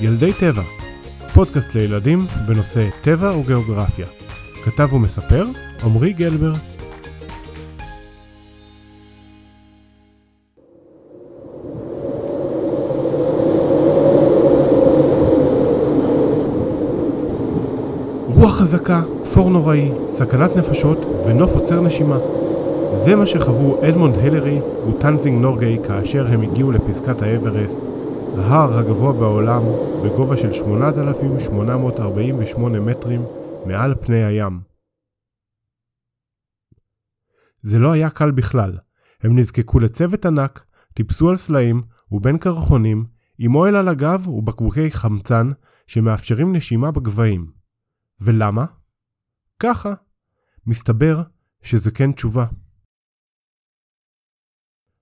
ילדי טבע, פודקאסט לילדים בנושא טבע וגיאוגרפיה. כתב ומספר עמרי גלבר. רוח חזקה, כפור נוראי, סכנת נפשות ונוף עוצר נשימה. זה מה שחוו אדמונד הלרי וטנזינג נורגי כאשר הם הגיעו לפסקת האברסט, ההר הגבוה בעולם בגובה של 8,848 מטרים מעל פני הים. זה לא היה קל בכלל. הם נזקקו לצוות ענק, טיפסו על סלעים ובין קרחונים, עם אוהל על הגב ובקבוקי חמצן שמאפשרים נשימה בגבהים. ולמה? ככה. מסתבר שזה כן תשובה.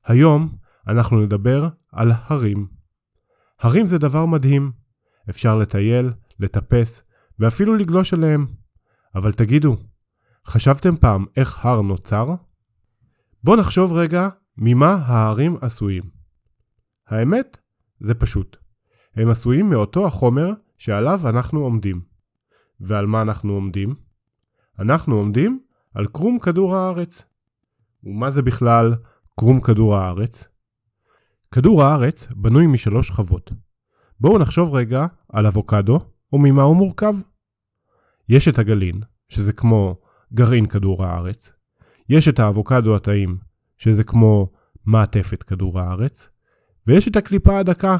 היום אנחנו נדבר על הרים. הרים זה דבר מדהים. אפשר לטייל, לטפס, ואפילו לגלוש עליהם. אבל תגידו, חשבתם פעם איך הר נוצר? בואו נחשוב רגע ממה ההרים עשויים. האמת, זה פשוט. הם עשויים מאותו החומר שעליו אנחנו עומדים. ועל מה אנחנו עומדים? אנחנו עומדים על קרום כדור הארץ. ומה זה בכלל קרום כדור הארץ? כדור הארץ בנוי משלוש שכבות. בואו נחשוב רגע על אבוקדו וממה הוא מורכב. יש את הגלין, שזה כמו גרעין כדור הארץ. יש את האבוקדו הטעים, שזה כמו מעטפת כדור הארץ. ויש את הקליפה הדקה,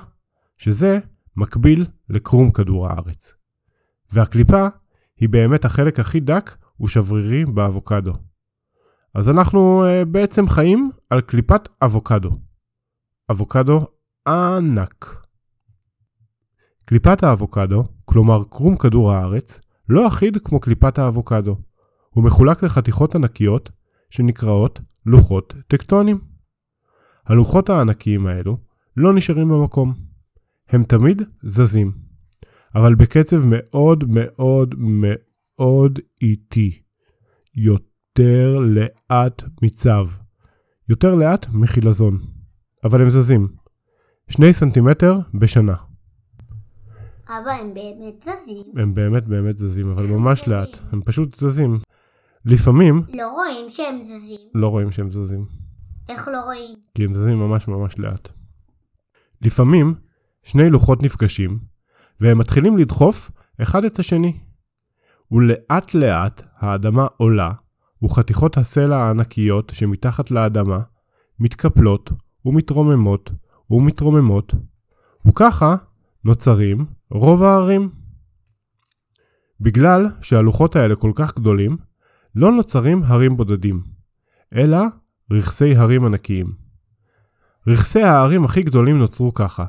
שזה מקביל לקרום כדור הארץ. והקליפה היא באמת החלק הכי דק ושברירי באבוקדו. אז אנחנו uh, בעצם חיים על קליפת אבוקדו. אבוקדו ענק. קליפת האבוקדו, כלומר קרום כדור הארץ, לא אחיד כמו קליפת האבוקדו. הוא מחולק לחתיכות ענקיות שנקראות לוחות טקטונים. הלוחות הענקיים האלו לא נשארים במקום. הם תמיד זזים, אבל בקצב מאוד מאוד מאוד איטי. יותר לאט מצב. יותר לאט מחילזון. אבל הם זזים. שני סנטימטר בשנה. אבא, הם באמת זזים. הם באמת באמת זזים, אבל ממש לאט. הם פשוט זזים. לפעמים לא רואים שהם זזים. לא רואים שהם זזים, איך לא רואים? כי הם זזים ממש ממש לאט. לפעמים שני לוחות נפגשים, והם מתחילים לדחוף אחד את השני. ולאט לאט האדמה עולה, וחתיכות הסלע הענקיות שמתחת לאדמה מתקפלות ומתרוממות ומתרוממות, וככה נוצרים רוב הערים. בגלל שהלוחות האלה כל כך גדולים, לא נוצרים הרים בודדים, אלא רכסי הרים ענקיים. רכסי ההרים הכי גדולים נוצרו ככה,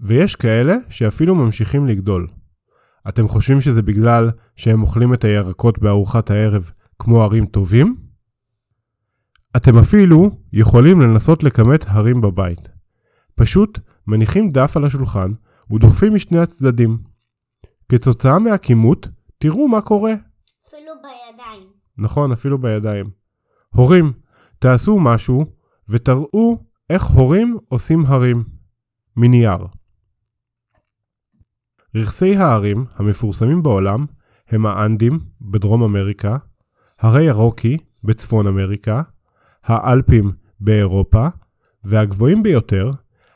ויש כאלה שאפילו ממשיכים לגדול. אתם חושבים שזה בגלל שהם אוכלים את הירקות בארוחת הערב כמו הרים טובים? אתם אפילו יכולים לנסות לכמת הרים בבית. פשוט מניחים דף על השולחן ודוחפים משני הצדדים. כתוצאה מהכימות, תראו מה קורה. אפילו בידיים. נכון, אפילו בידיים. הורים, תעשו משהו ותראו איך הורים עושים הרים. מנייר. רכסי ההרים המפורסמים בעולם הם האנדים בדרום אמריקה, הרי הרוקי בצפון אמריקה, האלפים באירופה, והגבוהים ביותר,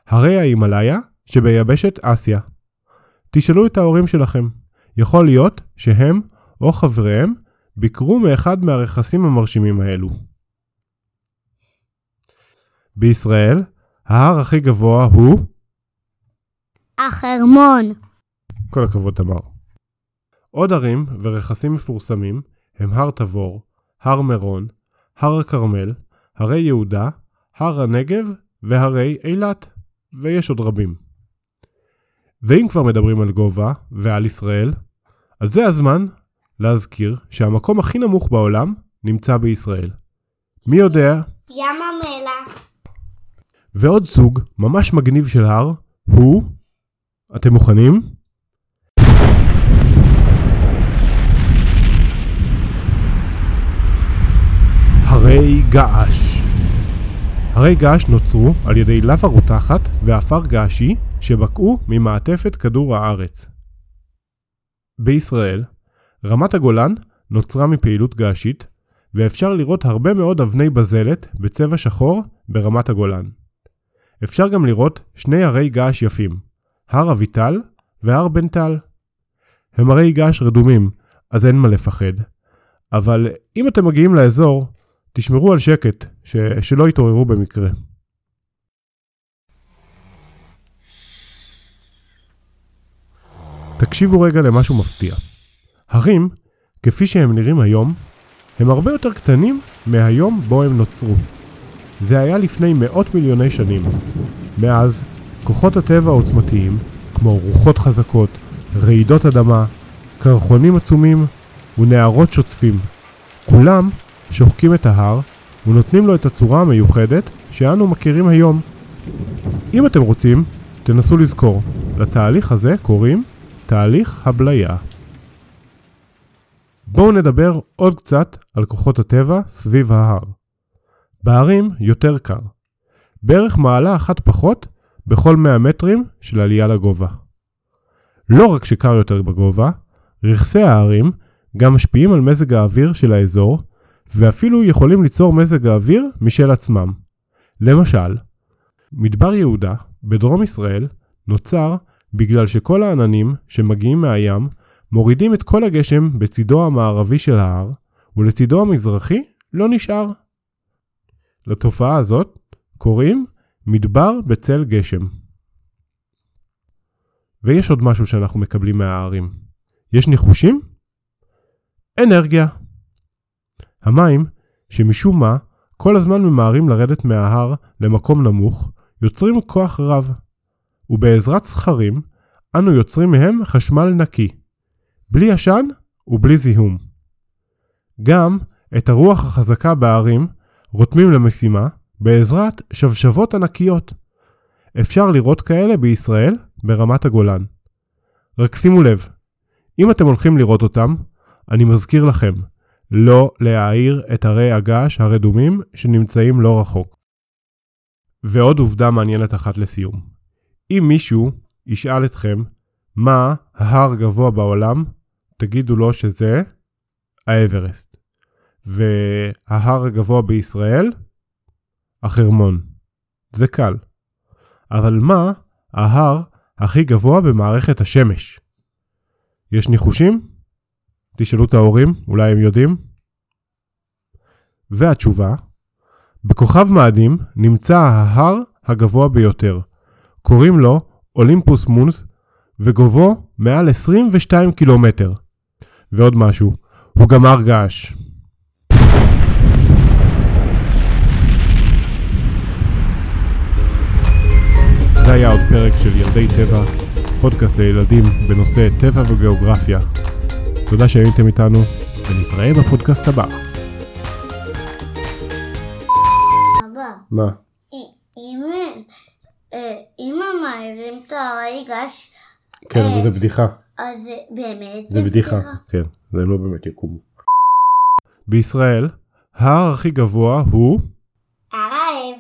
הרי ההימאליה שביבשת אסיה. תשאלו את ההורים שלכם, יכול להיות שהם או חבריהם ביקרו מאחד מהרכסים המרשימים האלו. בישראל, ההר הכי גבוה הוא... החרמון. כל הכבוד תמר. עוד ערים ורכסים מפורסמים הם הר תבור, הר מירון, הר הכרמל, הרי יהודה, הר הנגב והרי אילת, ויש עוד רבים. ואם כבר מדברים על גובה ועל ישראל, אז זה הזמן להזכיר שהמקום הכי נמוך בעולם נמצא בישראל. מי יודע? ים המלח. ועוד סוג ממש מגניב של הר הוא... אתם מוכנים? הרי געש. הרי געש נוצרו על ידי לבה רותחת ועפר געשי שבקעו ממעטפת כדור הארץ. בישראל, רמת הגולן נוצרה מפעילות געשית, ואפשר לראות הרבה מאוד אבני בזלת בצבע שחור ברמת הגולן. אפשר גם לראות שני הרי געש יפים, הר אביטל והר בן טל. הם הרי געש רדומים, אז אין מה לפחד. אבל אם אתם מגיעים לאזור, תשמרו על שקט, ש... שלא יתעוררו במקרה. תקשיבו רגע למשהו מפתיע. הרים, כפי שהם נראים היום, הם הרבה יותר קטנים מהיום בו הם נוצרו. זה היה לפני מאות מיליוני שנים. מאז, כוחות הטבע העוצמתיים, כמו רוחות חזקות, רעידות אדמה, קרחונים עצומים ונערות שוצפים, כולם שוחקים את ההר ונותנים לו את הצורה המיוחדת שאנו מכירים היום. אם אתם רוצים, תנסו לזכור, לתהליך הזה קוראים תהליך הבליה. בואו נדבר עוד קצת על כוחות הטבע סביב ההר. בהרים יותר קר. בערך מעלה אחת פחות בכל 100 מטרים של עלייה לגובה. לא רק שקר יותר בגובה, רכסי ההרים גם משפיעים על מזג האוויר של האזור, ואפילו יכולים ליצור מזג האוויר משל עצמם. למשל, מדבר יהודה, בדרום ישראל, נוצר בגלל שכל העננים שמגיעים מהים מורידים את כל הגשם בצידו המערבי של ההר, ולצידו המזרחי לא נשאר. לתופעה הזאת קוראים מדבר בצל גשם. ויש עוד משהו שאנחנו מקבלים מההרים. יש ניחושים? אנרגיה. המים, שמשום מה כל הזמן ממהרים לרדת מההר למקום נמוך, יוצרים כוח רב. ובעזרת סכרים, אנו יוצרים מהם חשמל נקי. בלי עשן ובלי זיהום. גם את הרוח החזקה בהרים רותמים למשימה בעזרת שבשבות ענקיות. אפשר לראות כאלה בישראל ברמת הגולן. רק שימו לב, אם אתם הולכים לראות אותם, אני מזכיר לכם, לא להעיר את הרי הגעש הרדומים שנמצאים לא רחוק. ועוד עובדה מעניינת אחת לסיום. אם מישהו ישאל אתכם מה ההר גבוה בעולם, תגידו לו שזה האברסט. וההר הגבוה בישראל, החרמון. זה קל. אבל מה ההר הכי גבוה במערכת השמש? יש ניחושים? תשאלו את ההורים, אולי הם יודעים. והתשובה, בכוכב מאדים נמצא ההר הגבוה ביותר. קוראים לו אולימפוס מונס, וגובהו מעל 22 קילומטר. ועוד משהו, הוא גם הר געש. זה היה עוד פרק של ילדי טבע, פודקאסט לילדים בנושא טבע וגיאוגרפיה. תודה שהייתם איתנו, ונתראה בפודקאסט הבא. מה? אם, אה, אם מעירים את הרי געש, כן, אבל זה בדיחה. אז באמת זה בדיחה. כן, זה לא באמת יקום. בישראל, ההר הכי גבוה הוא הר